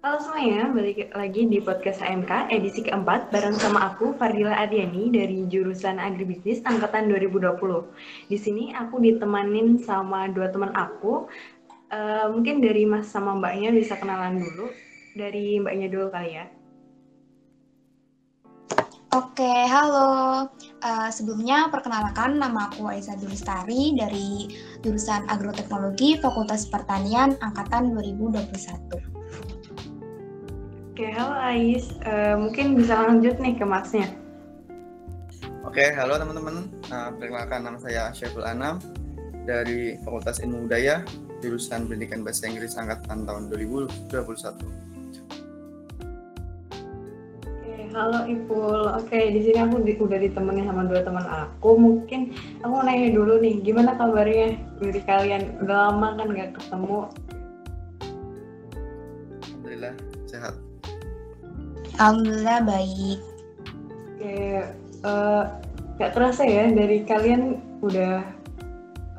Halo semuanya, balik lagi di podcast AMK edisi keempat bareng sama aku Fardila Adiani dari jurusan Agribisnis angkatan 2020. Di sini aku ditemanin sama dua teman aku. Uh, mungkin dari Mas sama Mbaknya bisa kenalan dulu. Dari Mbaknya dulu kali ya. Oke, halo. Uh, sebelumnya perkenalkan nama aku Aiza Dulistari dari jurusan Agroteknologi Fakultas Pertanian angkatan 2021. Oke, halo Ais. Uh, mungkin bisa lanjut nih ke Masnya. Oke, halo teman-teman. Uh, perkenalkan nama saya Syaful Anam dari Fakultas Ilmu Budaya, jurusan Pendidikan Bahasa Inggris angkatan tahun 2021. Oke, halo Ipul. Oke, di sini aku di, udah ditemenin sama dua teman aku. Mungkin aku mau nanya dulu nih, gimana kabarnya dari kalian? Udah lama kan nggak ketemu? Alhamdulillah sehat. Alhamdulillah baik. Kayak uh, gak terasa ya dari kalian udah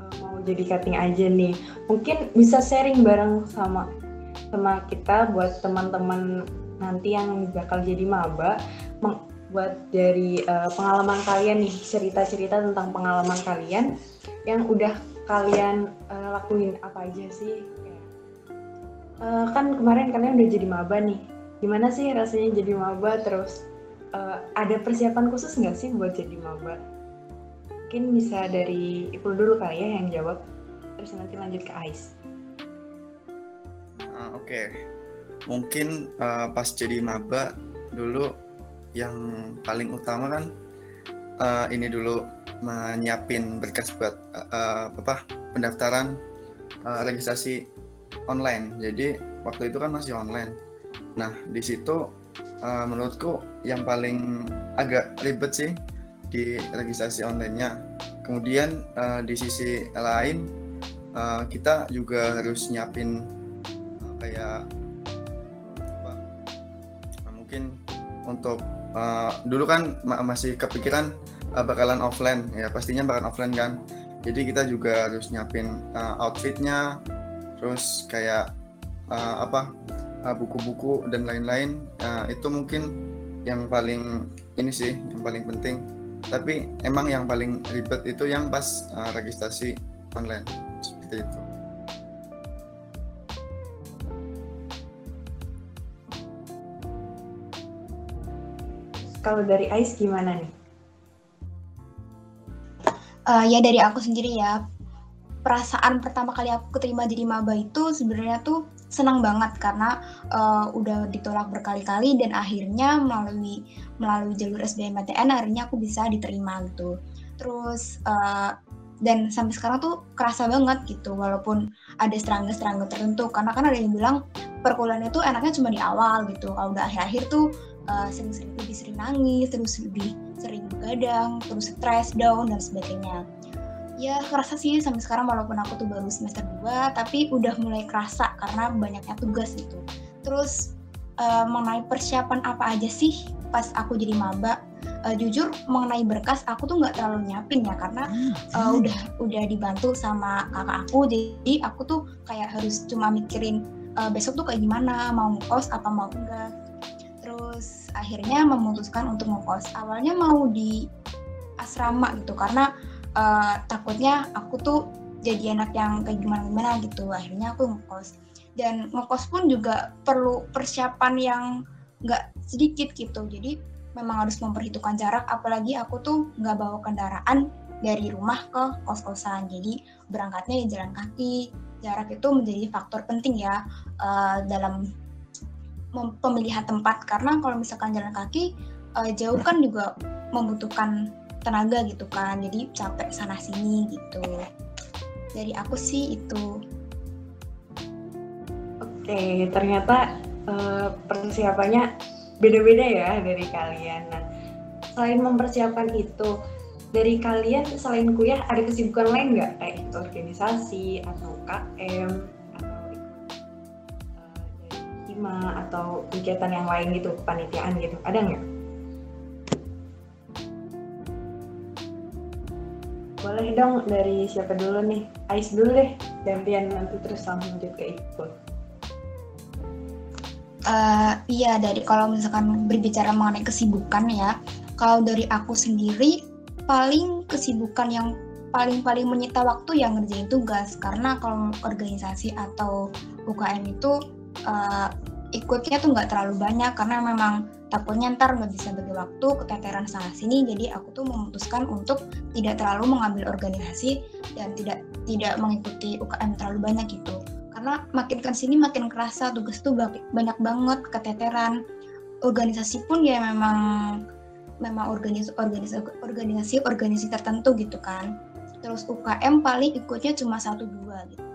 uh, mau jadi cutting aja nih. Mungkin bisa sharing bareng sama sama kita buat teman-teman nanti yang bakal jadi maba buat dari uh, pengalaman kalian nih cerita-cerita tentang pengalaman kalian yang udah kalian uh, lakuin apa aja sih uh, kan kemarin kalian udah jadi maba nih gimana sih rasanya jadi maba? Terus uh, ada persiapan khusus nggak sih buat jadi maba? Mungkin bisa dari Ipul dulu kali ya yang jawab. Terus nanti lanjut ke Ais. Uh, oke. Okay. mungkin uh, pas jadi maba dulu yang paling utama kan uh, ini dulu menyiapin berkas buat uh, apa pendaftaran uh, registrasi online. Jadi waktu itu kan masih online Nah, di situ uh, menurutku yang paling agak ribet sih di registrasi online-nya. Kemudian uh, di sisi lain uh, kita juga harus nyiapin uh, kayak apa? Nah, mungkin untuk uh, dulu kan masih kepikiran uh, bakalan offline ya pastinya bakalan offline kan. Jadi kita juga harus nyiapin uh, outfitnya, terus kayak uh, apa buku-buku dan lain-lain uh, itu mungkin yang paling ini sih yang paling penting tapi emang yang paling ribet itu yang pas uh, registrasi online seperti itu kalau dari Ais gimana nih? Uh, ya dari aku sendiri ya perasaan pertama kali aku keterima jadi maba itu sebenarnya tuh senang banget karena uh, udah ditolak berkali-kali dan akhirnya melalui melalui jalur SBMPTN akhirnya aku bisa diterima gitu. Terus uh, dan sampai sekarang tuh kerasa banget gitu walaupun ada serangga-serangga tertentu. Karena kan ada yang bilang perkuliahan itu enaknya cuma di awal gitu. Kalau udah akhir-akhir tuh uh, sering-sering lebih sering nangis terus lebih sering begadang terus stres down dan sebagainya ya kerasa sih sampai sekarang walaupun aku tuh baru semester 2 tapi udah mulai kerasa karena banyaknya tugas itu terus uh, mengenai persiapan apa aja sih pas aku jadi maba? Uh, jujur mengenai berkas aku tuh nggak terlalu nyiapin ya karena uh, udah udah dibantu sama kakak aku. Jadi aku tuh kayak harus cuma mikirin uh, besok tuh kayak gimana mau ngekos apa mau enggak. Terus akhirnya memutuskan untuk ngekos. Awalnya mau di asrama gitu karena uh, takutnya aku tuh jadi anak yang kayak gimana gimana gitu. Akhirnya aku ngekos. Dan ngekos pun juga perlu persiapan yang nggak sedikit gitu. Jadi memang harus memperhitungkan jarak apalagi aku tuh nggak bawa kendaraan dari rumah ke kos-kosan. Jadi berangkatnya di jalan kaki. Jarak itu menjadi faktor penting ya uh, dalam pemilihan tempat. Karena kalau misalkan jalan kaki uh, jauh kan juga membutuhkan tenaga gitu kan jadi capek sana sini gitu. Dari aku sih itu. Oke ternyata uh, persiapannya beda-beda ya dari kalian. Nah selain mempersiapkan itu dari kalian selain kuliah ada kesibukan lain nggak? Kayak ikut organisasi atau KM atau uh, atau kegiatan yang lain gitu kepanitiaan gitu. Ada nggak? Boleh dong dari siapa dulu nih? Ais dulu deh, gantian nanti terus langsung lanjut ke Iqbal. Uh, iya dari kalau misalkan berbicara mengenai kesibukan ya, kalau dari aku sendiri paling kesibukan yang paling-paling menyita waktu yang ngerjain tugas karena kalau organisasi atau UKM itu uh, ikutnya tuh nggak terlalu banyak karena memang takutnya ntar nggak bisa bagi waktu keteteran sana sini jadi aku tuh memutuskan untuk tidak terlalu mengambil organisasi dan tidak tidak mengikuti UKM terlalu banyak gitu. Karena makin ke sini makin kerasa tugas tuh banyak banget keteteran. Organisasi pun ya memang memang organisasi organisasi organisasi organisasi tertentu gitu kan. Terus UKM paling ikutnya cuma satu dua gitu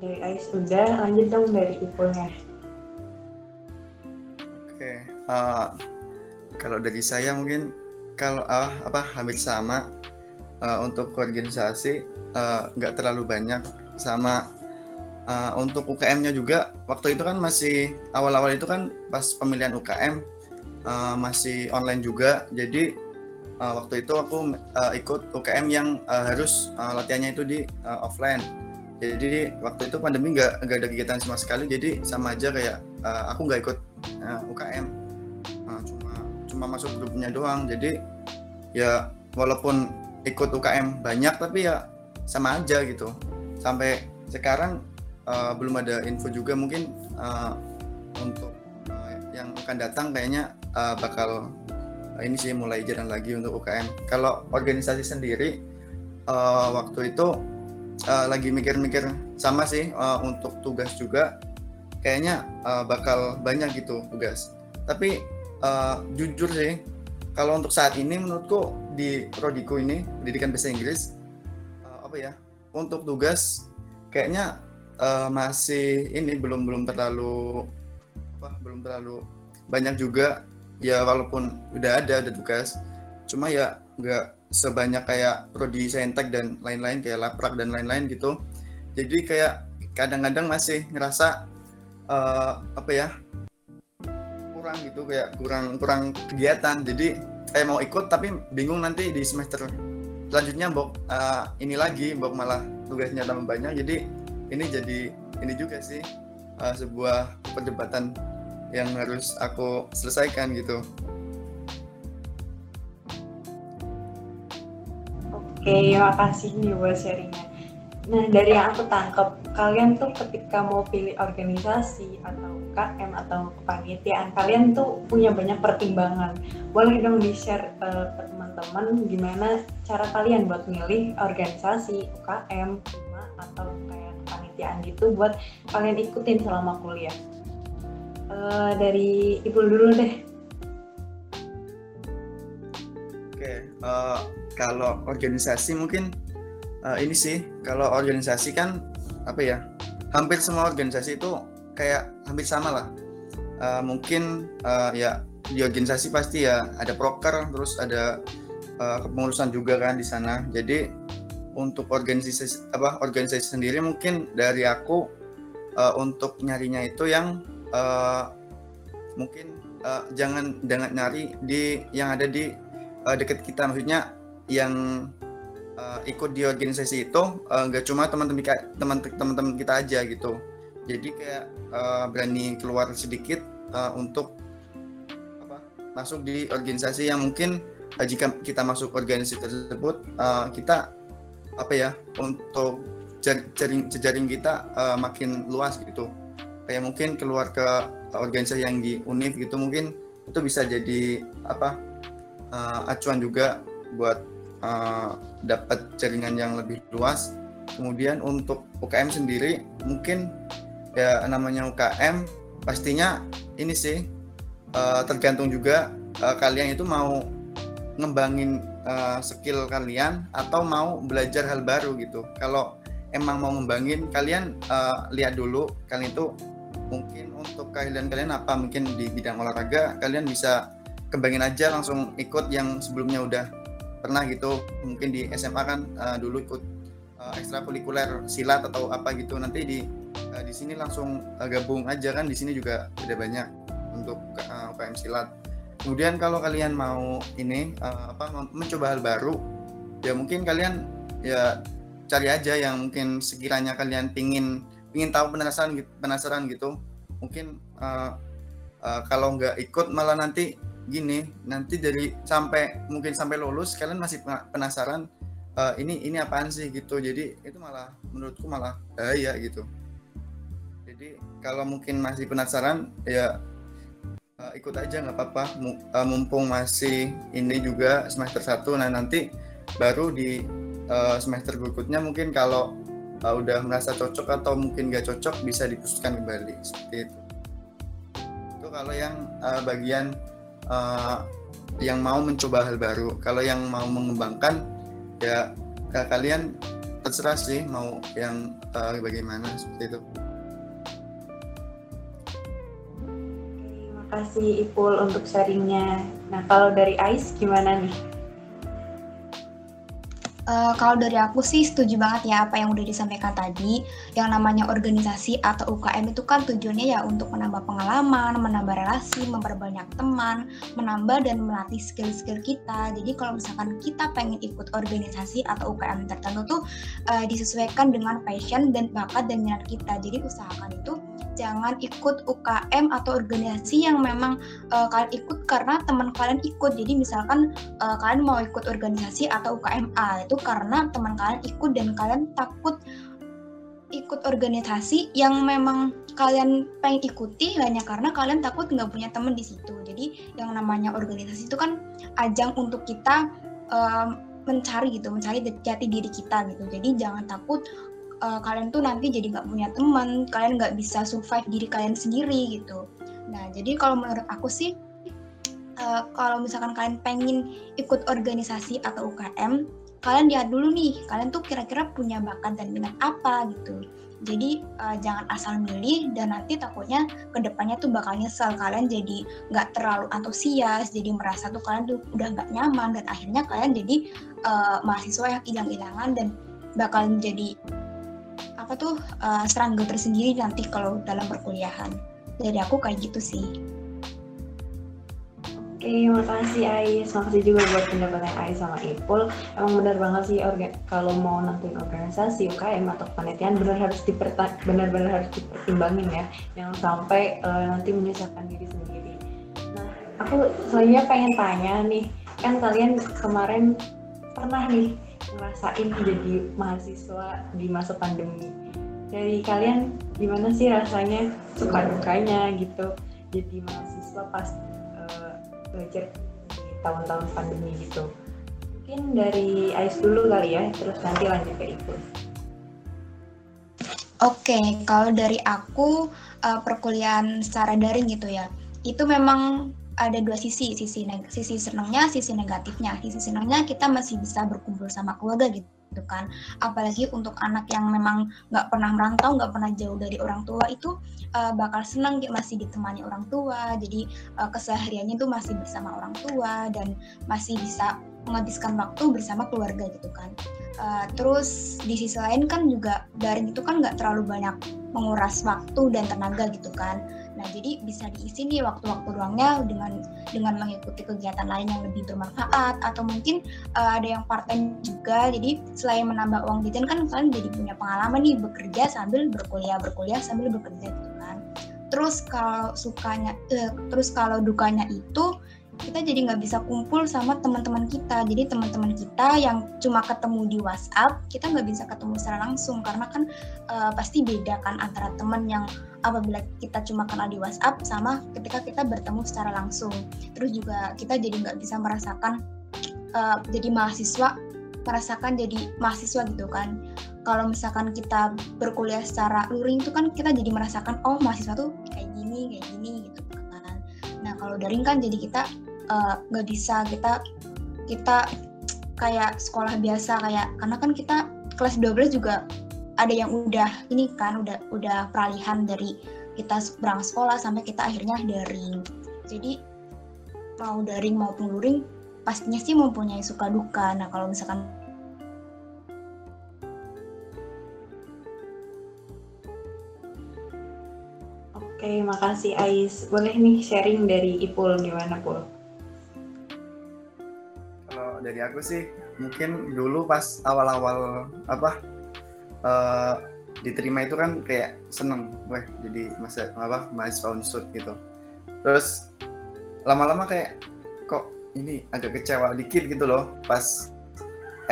dari Ais udah lanjut dong dari Ipulnya. Oke uh, kalau dari saya mungkin kalau uh, apa hampir sama uh, untuk organisasi nggak uh, terlalu banyak. Sama uh, untuk UKM-nya juga waktu itu kan masih awal-awal itu kan pas pemilihan UKM uh, masih online juga. Jadi uh, waktu itu aku uh, ikut UKM yang uh, harus uh, latihannya itu di uh, offline jadi waktu itu pandemi nggak nggak ada kegiatan sama sekali. Jadi sama aja kayak uh, aku nggak ikut uh, UKM uh, cuma cuma masuk grupnya doang. Jadi ya walaupun ikut UKM banyak tapi ya sama aja gitu. Sampai sekarang uh, belum ada info juga mungkin uh, untuk yang akan datang kayaknya uh, bakal uh, ini sih mulai jalan lagi untuk UKM kalau organisasi sendiri uh, waktu itu uh, lagi mikir-mikir sama sih uh, untuk tugas juga. Kayaknya uh, bakal banyak gitu tugas. Tapi uh, jujur sih kalau untuk saat ini menurutku di prodiku ini pendidikan bahasa Inggris uh, apa ya untuk tugas kayaknya uh, masih ini belum belum terlalu apa belum terlalu banyak juga. Ya walaupun udah ada ada tugas. Cuma ya nggak sebanyak kayak prodi saintek dan lain-lain kayak laprak dan lain-lain gitu. Jadi kayak kadang-kadang masih ngerasa uh, apa ya kurang gitu kayak kurang kurang kegiatan. Jadi kayak mau ikut tapi bingung nanti di semester selanjutnya bok uh, ini lagi bok malah tugasnya tambah banyak. Jadi ini jadi ini juga sih uh, sebuah perdebatan yang harus aku selesaikan gitu Oke, makasih nih buat sharingnya. Nah, dari yang aku tangkap, kalian tuh ketika mau pilih organisasi atau KM atau kepanitiaan, kalian tuh punya banyak pertimbangan. Boleh dong di-share uh, ke teman-teman gimana cara kalian buat milih organisasi, UKM, atau kayak kepanitiaan gitu buat kalian ikutin selama kuliah. Uh, dari Ibu dulu deh. Oke, okay, uh, eh, kalau organisasi mungkin uh, ini sih kalau organisasi kan apa ya hampir semua organisasi itu kayak hampir sama lah. Uh, mungkin uh, ya di organisasi pasti ya ada proker terus ada uh, kepengurusan juga kan di sana. Jadi untuk organisasi apa organisasi sendiri mungkin dari aku uh, untuk nyarinya itu yang uh, mungkin uh, jangan jangan nyari di yang ada di uh, dekat kita. Maksudnya yang uh, ikut di organisasi itu uh, nggak cuma teman-teman teman-teman kita aja gitu. Jadi kayak uh, berani keluar sedikit uh, untuk apa masuk di organisasi yang mungkin uh, jika kita masuk organisasi tersebut uh, kita apa ya untuk jaring jejaring kita uh, makin luas gitu. Kayak mungkin keluar ke organisasi yang di univ gitu mungkin itu bisa jadi apa uh, acuan juga buat uh, dapat jaringan yang lebih luas. Kemudian untuk UKM sendiri mungkin ya namanya UKM pastinya ini sih uh, tergantung juga uh, kalian itu mau ngembangin uh, skill kalian atau mau belajar hal baru gitu. Kalau emang mau ngembangin kalian uh, lihat dulu kalian itu mungkin untuk kalian kalian apa mungkin di bidang olahraga kalian bisa kembangin aja langsung ikut yang sebelumnya udah pernah gitu mungkin di SMA kan uh, dulu ikut uh, ekstrakurikuler silat atau apa gitu. Nanti di uh, di sini langsung uh, gabung aja kan di sini juga ada banyak untuk uh, UKM silat. Kemudian kalau kalian mau ini uh, apa mencoba hal baru ya mungkin kalian ya cari aja yang mungkin sekiranya kalian pingin pingin tahu penasaran gitu, penasaran gitu. Mungkin uh, uh, kalau nggak ikut malah nanti gini nanti dari sampai mungkin sampai lulus kalian masih penasaran uh, ini ini apaan sih? gitu. Jadi itu malah menurutku malah bahaya gitu. Jadi kalau mungkin masih penasaran ya uh, ikut aja nggak apa-apa. Mumpung masih ini juga semester satu nah nanti baru di uh, semester berikutnya mungkin kalau uh, udah merasa cocok atau mungkin nggak cocok bisa dipusatkan kembali seperti itu. Itu kalau yang uh, bagian uh, yang mau mencoba hal baru kalau yang mau mengembangkan ya kalian terserah sih mau yang uh, bagaimana seperti itu Terima kasih Ipul untuk sharingnya. Nah kalau dari Ais gimana nih? Uh, kalau dari aku sih setuju banget ya apa yang udah disampaikan tadi. Yang namanya organisasi atau UKM itu kan tujuannya ya untuk menambah pengalaman, menambah relasi, memperbanyak teman, menambah dan melatih skill-skill kita. Jadi kalau misalkan kita pengen ikut organisasi atau UKM tertentu tuh uh, disesuaikan dengan passion dan bakat dan minat kita. Jadi usahakan itu jangan ikut UKM atau organisasi yang memang uh, kalian ikut karena teman kalian ikut. Jadi misalkan uh, kalian mau ikut organisasi atau UKM A itu karena teman kalian ikut dan kalian takut ikut organisasi yang memang kalian pengen ikuti hanya karena kalian takut nggak punya teman di situ. Jadi yang namanya organisasi itu kan ajang untuk kita um, mencari gitu, mencari jati diri kita gitu. Jadi jangan takut uh, kalian tuh nanti jadi nggak punya teman, kalian nggak bisa survive diri kalian sendiri gitu. Nah jadi kalau menurut aku sih uh, kalau misalkan kalian pengen ikut organisasi atau UKM kalian lihat dulu nih kalian tuh kira-kira punya bakat dan minat apa gitu jadi uh, jangan asal milih dan nanti takutnya ke depannya tuh bakal nyesel kalian jadi nggak terlalu antusias jadi merasa tuh kalian tuh udah nggak nyaman dan akhirnya kalian jadi uh, mahasiswa yang hilang-hilangan dan bakal jadi apa tuh uh, struggle tersendiri nanti kalau dalam perkuliahan dari aku kayak gitu sih Oke, makasih Ais. Makasih juga buat pendapatnya Ais sama Ipul. Emang benar banget sih kalau mau nentuin organisasi UKM atau penelitian benar harus benar-benar harus dipertimbangin ya. Jangan sampai uh, nanti menyusahkan diri sendiri. Nah, aku selanjutnya pengen tanya nih, kan kalian kemarin pernah nih ngerasain jadi mahasiswa di masa pandemi. Dari kalian gimana sih rasanya suka dukanya gitu? Jadi mahasiswa pas belajar di tahun-tahun pandemi gitu. Mungkin dari Ais dulu kali ya terus nanti lanjut ke Ibu. Oke, okay, kalau dari aku uh, perkuliahan secara daring gitu ya, itu memang ada dua sisi, sisi neg sisi senangnya, sisi negatifnya. Sisi senangnya kita masih bisa berkumpul sama keluarga gitu kan. Apalagi untuk anak yang memang nggak pernah merantau nggak pernah jauh dari orang tua itu uh, bakal senang masih ditemani orang tua. Jadi uh, kesehariannya tuh masih bersama orang tua dan masih bisa menghabiskan waktu bersama keluarga gitu kan. Uh, terus di sisi lain kan juga daring itu kan nggak terlalu banyak menguras waktu dan tenaga gitu kan Nah, jadi bisa diisi nih waktu-waktu luangnya dengan dengan mengikuti kegiatan lain yang lebih bermanfaat atau mungkin uh, ada yang part time juga. Jadi selain menambah uang jajan kan kalian jadi punya pengalaman nih bekerja sambil berkuliah, berkuliah sambil bekerja gitu kan. Terus kalau sukanya uh, terus kalau dukanya itu kita jadi nggak bisa kumpul sama teman-teman kita. Jadi teman-teman kita yang cuma ketemu di WhatsApp, kita nggak bisa ketemu secara langsung karena kan uh, pasti beda kan antara teman yang apabila kita cuma kenal di WhatsApp sama ketika kita bertemu secara langsung. Terus juga kita jadi nggak bisa merasakan uh, jadi mahasiswa merasakan jadi mahasiswa gitu kan. Kalau misalkan kita berkuliah secara luring itu kan kita jadi merasakan oh mahasiswa tuh kayak gini kayak gini gitu kan. Nah kalau daring kan jadi kita eh, nggak uh, bisa kita kita kayak sekolah biasa kayak karena kan kita kelas 12 juga ada yang udah ini kan udah udah peralihan dari kita berangkat sekolah sampai kita akhirnya daring jadi mau daring maupun luring pastinya sih mempunyai suka duka nah kalau misalkan Oke, makasih Ais. Boleh nih sharing dari Ipul gimana, Pul? Kalau dari aku sih, mungkin dulu pas awal-awal apa uh, diterima itu kan kayak seneng, wah jadi masa apa mahasiswa unsur gitu. Terus lama-lama kayak kok ini agak kecewa dikit gitu loh pas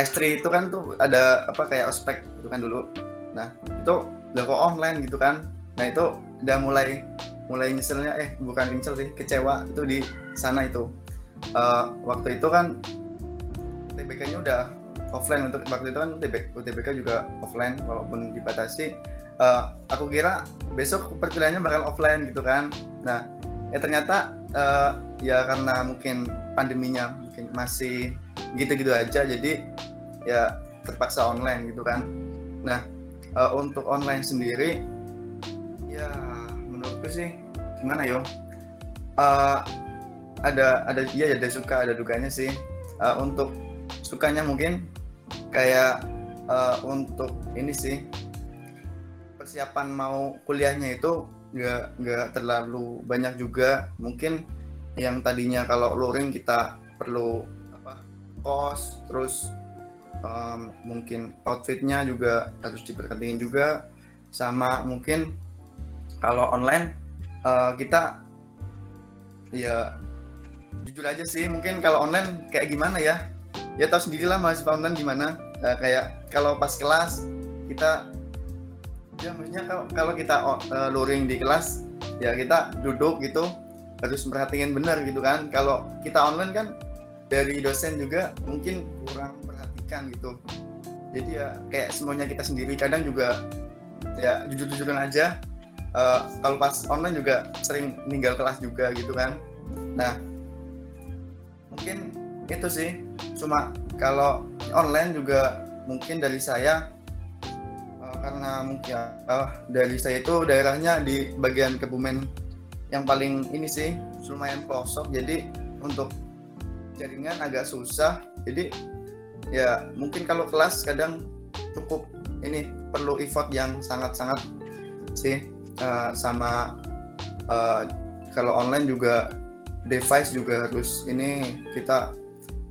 S3 itu kan tuh ada apa kayak ospek itu kan dulu. Nah itu udah kok online gitu kan. Nah itu udah mulai mulai nyeselnya eh bukan nyesel sih kecewa itu di sana itu. Uh, waktu itu kan TBK-nya udah offline untuk waktu itu kan UTBK juga offline walaupun dibatasi. Uh, aku kira besok perkuliahannya bakal offline gitu kan. Nah ya ternyata uh, ya karena mungkin pandeminya mungkin masih gitu-gitu aja jadi ya terpaksa online gitu kan nah uh, untuk online sendiri ya menurutku sih gimana yo uh, ada ada ya ada suka ada dukanya sih uh, untuk sukanya mungkin kayak uh, untuk ini sih persiapan mau kuliahnya itu nggak nggak terlalu banyak juga. Mungkin yang tadinya kalau luring kita perlu apa kos terus um, mungkin outfitnya juga harus diperhatiin juga. Sama mungkin kalau online uh, kita ya jujur aja sih mungkin kalau online kayak gimana ya ya tahu sendirilah mahasiswa online gimana? Uh, kayak kalau pas kelas kita ya maksudnya kalau kalau kita uh, luring di kelas ya kita duduk gitu harus memperhatikan benar gitu kan. Kalau kita online kan dari dosen juga mungkin kurang perhatikan gitu. Jadi ya kayak semuanya kita sendiri. Kadang juga ya jujur-jujuran aja. Uh, kalau pas online juga sering ninggal kelas juga gitu kan. Nah mungkin itu sih cuma kalau online juga mungkin dari saya uh, karena mungkin uh, dari saya itu daerahnya di bagian Kebumen yang paling ini sih lumayan pelosok. Jadi untuk jaringan agak susah. Jadi ya mungkin kalau kelas kadang cukup ini perlu effort yang sangat-sangat sih uh, sama uh, kalau online juga device juga harus ini kita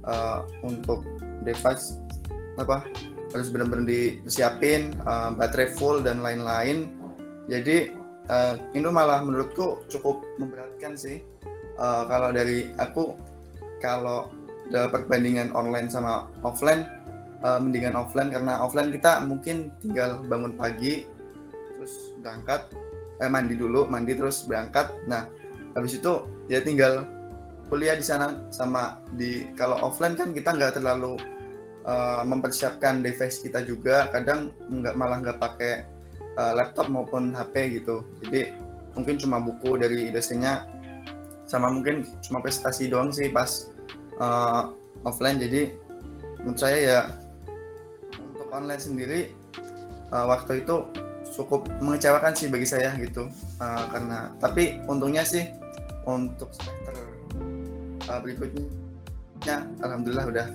uh, untuk device apa harus benar-benar disiapin uh, baterai full dan lain-lain. Jadi uh, ini malah menurutku cukup memberatkan sih. Uh, kalau dari aku kalau dalam perbandingan online sama offline uh, mendingan offline karena offline kita mungkin tinggal bangun pagi terus berangkat eh mandi dulu mandi terus berangkat. Nah habis itu ya tinggal kuliah di sana sama di kalau offline kan kita nggak terlalu uh, mempersiapkan device kita juga. Kadang nggak malah nggak pakai uh, laptop maupun HP gitu. Jadi mungkin cuma buku dari dosennya sama mungkin cuma prestasi doang sih pas uh, offline. Jadi menurut saya ya untuk online sendiri uh, waktu itu cukup mengecewakan sih bagi saya gitu. Uh, karena tapi untungnya sih untuk semester uh, berikutnya alhamdulillah udah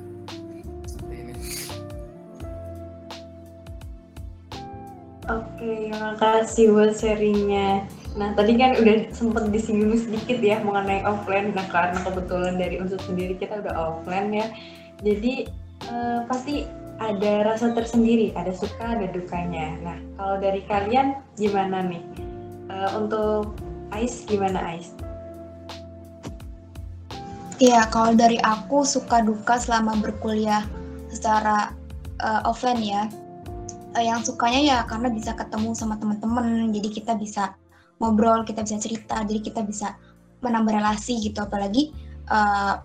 Oke, makasih buat sharingnya. Nah, tadi kan udah sempet disinggung sedikit ya mengenai offline. Nah, karena kebetulan dari unsur sendiri kita udah offline ya. Jadi, eh, pasti ada rasa tersendiri, ada suka, ada dukanya. Nah, kalau dari kalian gimana nih? Eh, untuk Ais, gimana Ais? Iya, kalau dari aku suka duka selama berkuliah secara uh, offline ya. Uh, yang sukanya ya karena bisa ketemu sama teman-teman jadi kita bisa ngobrol kita bisa cerita jadi kita bisa menambah relasi gitu. Apalagi uh,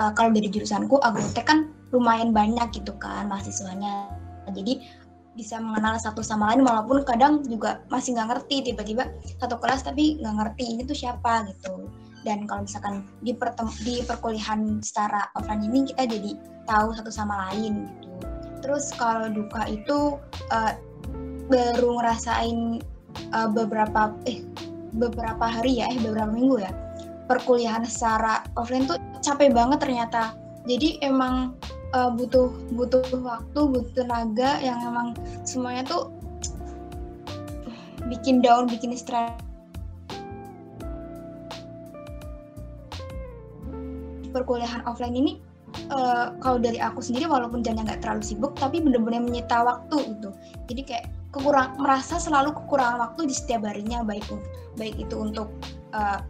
uh, kalau dari jurusanku agrotek kan lumayan banyak gitu kan mahasiswanya. Jadi bisa mengenal satu sama lain walaupun kadang juga masih nggak ngerti tiba-tiba satu kelas tapi nggak ngerti ini tuh siapa? gitu dan kalau misalkan di, di perkuliahan secara offline ini kita jadi tahu satu sama lain gitu Terus kalau duka itu uh, baru ngerasain uh, beberapa eh beberapa hari ya, eh beberapa minggu ya. Perkuliahan secara offline tuh capek banget ternyata. Jadi emang uh, butuh butuh waktu, butuh tenaga yang emang semuanya tuh bikin down, bikin stres. Perkuliahan offline ini uh, kalau dari aku sendiri walaupun jamnya nggak terlalu sibuk tapi bener-bener menyita waktu gitu. Jadi kayak kekurang merasa selalu kekurangan waktu di setiap harinya baik baik itu untuk uh,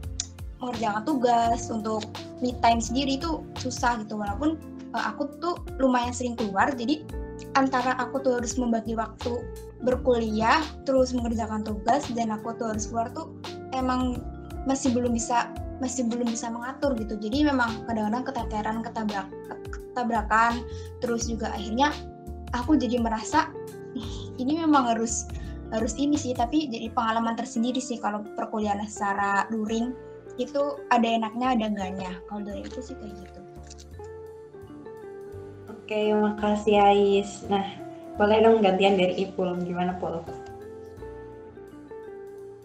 mengerjakan tugas untuk me time sendiri itu susah gitu. Walaupun uh, aku tuh lumayan sering keluar jadi antara aku tuh harus membagi waktu berkuliah terus mengerjakan tugas dan aku tuh harus keluar tuh emang masih belum bisa masih belum bisa mengatur gitu. Jadi memang kadang-kadang keteteran ketabrak ketabrakan terus juga akhirnya aku jadi merasa ini memang harus harus ini sih. Tapi jadi pengalaman tersendiri sih kalau perkuliahan secara luring itu ada enaknya ada enggaknya. Kalau dari itu sih kayak gitu. Oke makasih Ais. Nah boleh dong gantian dari Ipul gimana Pul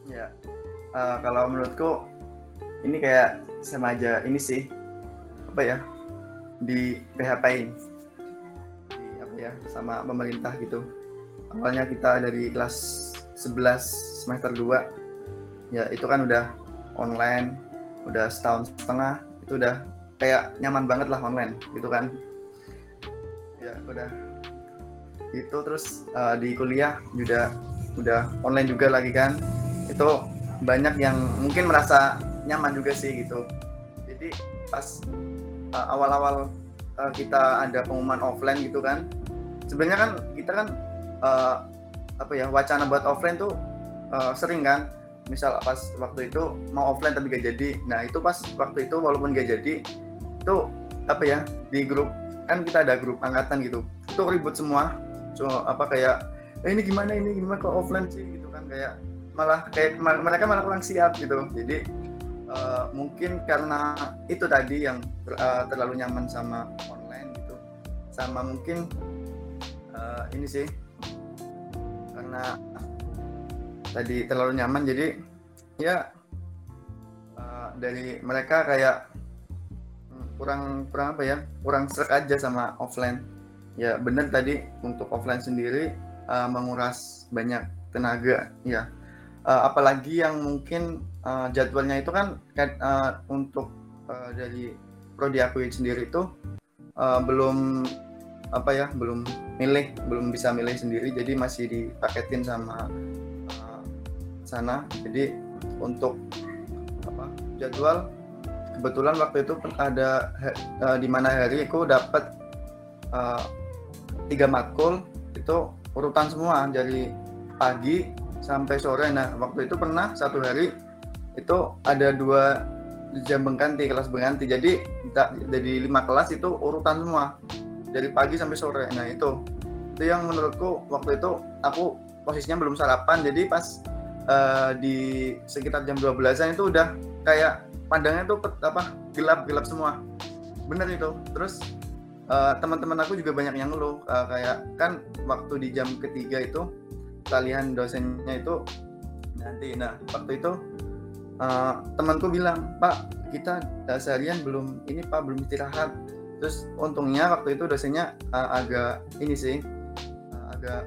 ya uh, kalau menurutku ini kayak sama aja ini sih apa ya di PHP di apa ya sama pemerintah gitu. Awalnya kita dari kelas 11 semester 2 ya itu kan udah online udah setahun setengah itu udah kayak nyaman banget lah online gitu kan. Ya udah. Itu terus uh, di kuliah juga udah online juga lagi kan. Itu banyak yang mungkin merasa nyaman juga sih gitu. Jadi pas uh, awal-awal uh, kita ada pengumuman offline gitu kan sebenarnya kan kita kan uh, apa ya wacana buat offline tuh uh, sering kan. Misal pas waktu itu mau offline tapi gak jadi. Nah itu pas waktu itu walaupun gak jadi itu apa ya di grup kan kita ada grup angkatan gitu. Itu ribut semua. So apa kayak eh, ini gimana ini gimana kok offline sih? Gitu kan kayak malah kayak mereka malah kurang siap gitu. Jadi uh, mungkin karena itu tadi yang uh, terlalu nyaman sama online gitu. Sama mungkin uh, ini sih karena tadi terlalu nyaman jadi ya uh, dari mereka kayak hmm, kurang kurang apa ya kurang serak aja sama offline. Ya benar tadi untuk offline sendiri uh, menguras banyak tenaga ya. Uh, apalagi yang mungkin uh, jadwalnya itu kan uh, untuk uh, dari prodi aku sendiri itu uh, belum apa ya belum milih belum bisa milih sendiri. Jadi masih dipaketin sama sana. Jadi untuk apa jadwal kebetulan waktu itu ada uh, di mana hari aku dapat uh, tiga matkul itu urutan semua. Dari pagi sampai sore. Nah waktu itu pernah satu hari itu ada dua jam berganti kelas berganti jadi dari lima kelas itu urutan semua. Dari pagi sampai sore. Nah itu. Itu yang menurutku waktu itu aku posisinya belum sarapan. Jadi pas uh, di sekitar jam 12-an itu udah kayak pandangnya tuh apa gelap-gelap semua. Bener itu. Terus uh, teman-teman aku juga banyak yang ngeluh. Uh, kayak kan waktu di jam ketiga itu kalian dosennya itu nanti nah waktu itu uh, temanku bilang pak kita seharian belum ini pak belum istirahat. Terus untungnya waktu itu dosennya uh, agak ini sih uh, agak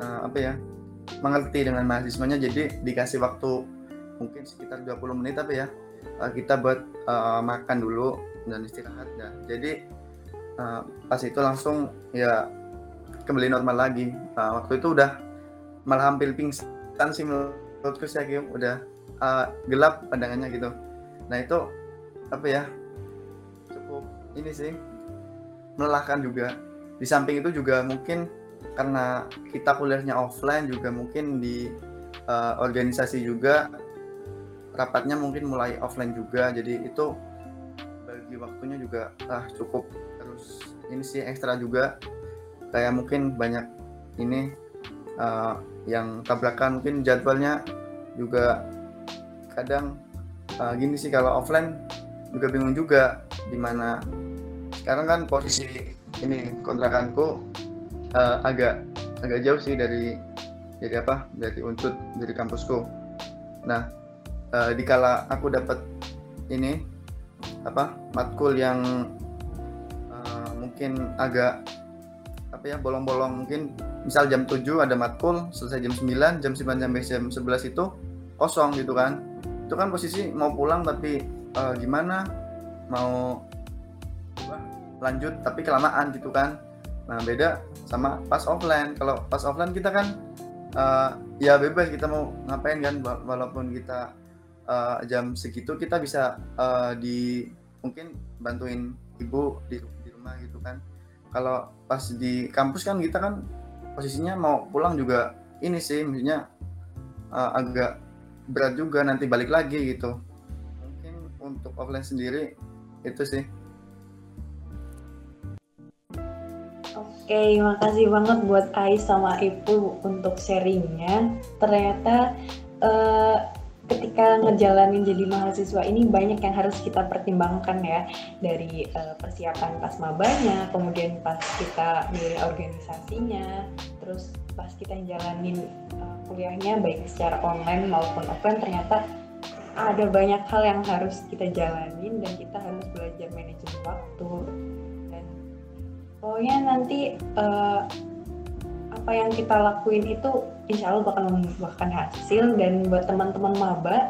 uh, apa ya mengerti dengan mahasiswanya. Jadi dikasih waktu mungkin sekitar 20 menit tapi ya uh, kita buat uh, makan dulu dan istirahat dan jadi uh, pas itu langsung ya kembali normal lagi. Uh, waktu itu udah malah hampir pingsan sih menurutku sih Kim udah uh, gelap pandangannya gitu. Nah itu apa ya? Cukup ini sih melelahkan juga. Di samping itu juga mungkin karena kita kuliahnya offline juga mungkin di uh, organisasi juga rapatnya mungkin mulai offline juga. Jadi itu bagi waktunya juga ah cukup. Terus ini sih ekstra juga kayak mungkin banyak ini uh, yang tabrakan. Mungkin jadwalnya juga kadang uh, gini sih kalau offline juga bingung juga di mana sekarang kan posisi ini kontrakanku uh, agak agak jauh sih dari dari apa dari unsur dari kampusku. Nah uh, dikala aku dapat ini apa matkul yang uh, mungkin agak apa ya bolong-bolong mungkin misal jam 7 ada matkul selesai jam 9 jam 9 sampai jam 11 itu kosong gitu kan itu kan posisi mau pulang tapi uh, gimana? Mau lanjut tapi kelamaan gitu kan. Nah, beda sama pas offline. Kalau pas offline kita kan uh, ya bebas kita mau ngapain kan walaupun kita uh, jam segitu kita bisa uh, di mungkin bantuin ibu di, di rumah gitu kan. Kalau pas di kampus kan kita kan posisinya mau pulang juga ini sih maksudnya uh, agak berat juga nanti balik lagi gitu. Mungkin untuk offline sendiri itu sih. Oke, makasih banget buat Ais sama Ibu untuk sharingnya. Ternyata uh, ketika ngejalanin jadi mahasiswa ini banyak yang harus kita pertimbangkan ya. Dari uh, persiapan pas mabanya, kemudian pas kita milih organisasinya, terus pas kita jalanin uh, kuliahnya baik secara online maupun offline ternyata ada banyak hal yang harus kita jalanin dan kita harus belajar manajemen waktu. Pokoknya nanti uh, apa yang kita lakuin itu insya Allah bakal membuahkan hasil. Dan buat teman-teman maba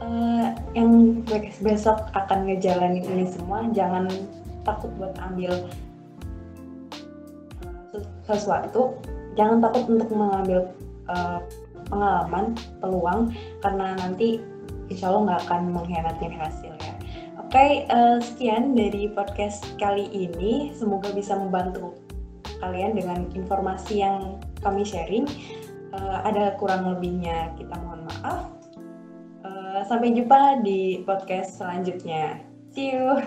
uh, yang besok akan ngejalanin ini semua jangan takut buat ambil uh, sesuatu. Jangan takut untuk mengambil uh, pengalaman peluang karena nanti insya Allah nggak akan mengkhianatin hasil ya Oke, okay, uh, eh, sekian dari podcast kali ini. Semoga bisa membantu kalian dengan informasi yang kami sharing. Uh, ada kurang lebihnya, kita mohon maaf. Uh, sampai jumpa di podcast selanjutnya. See you.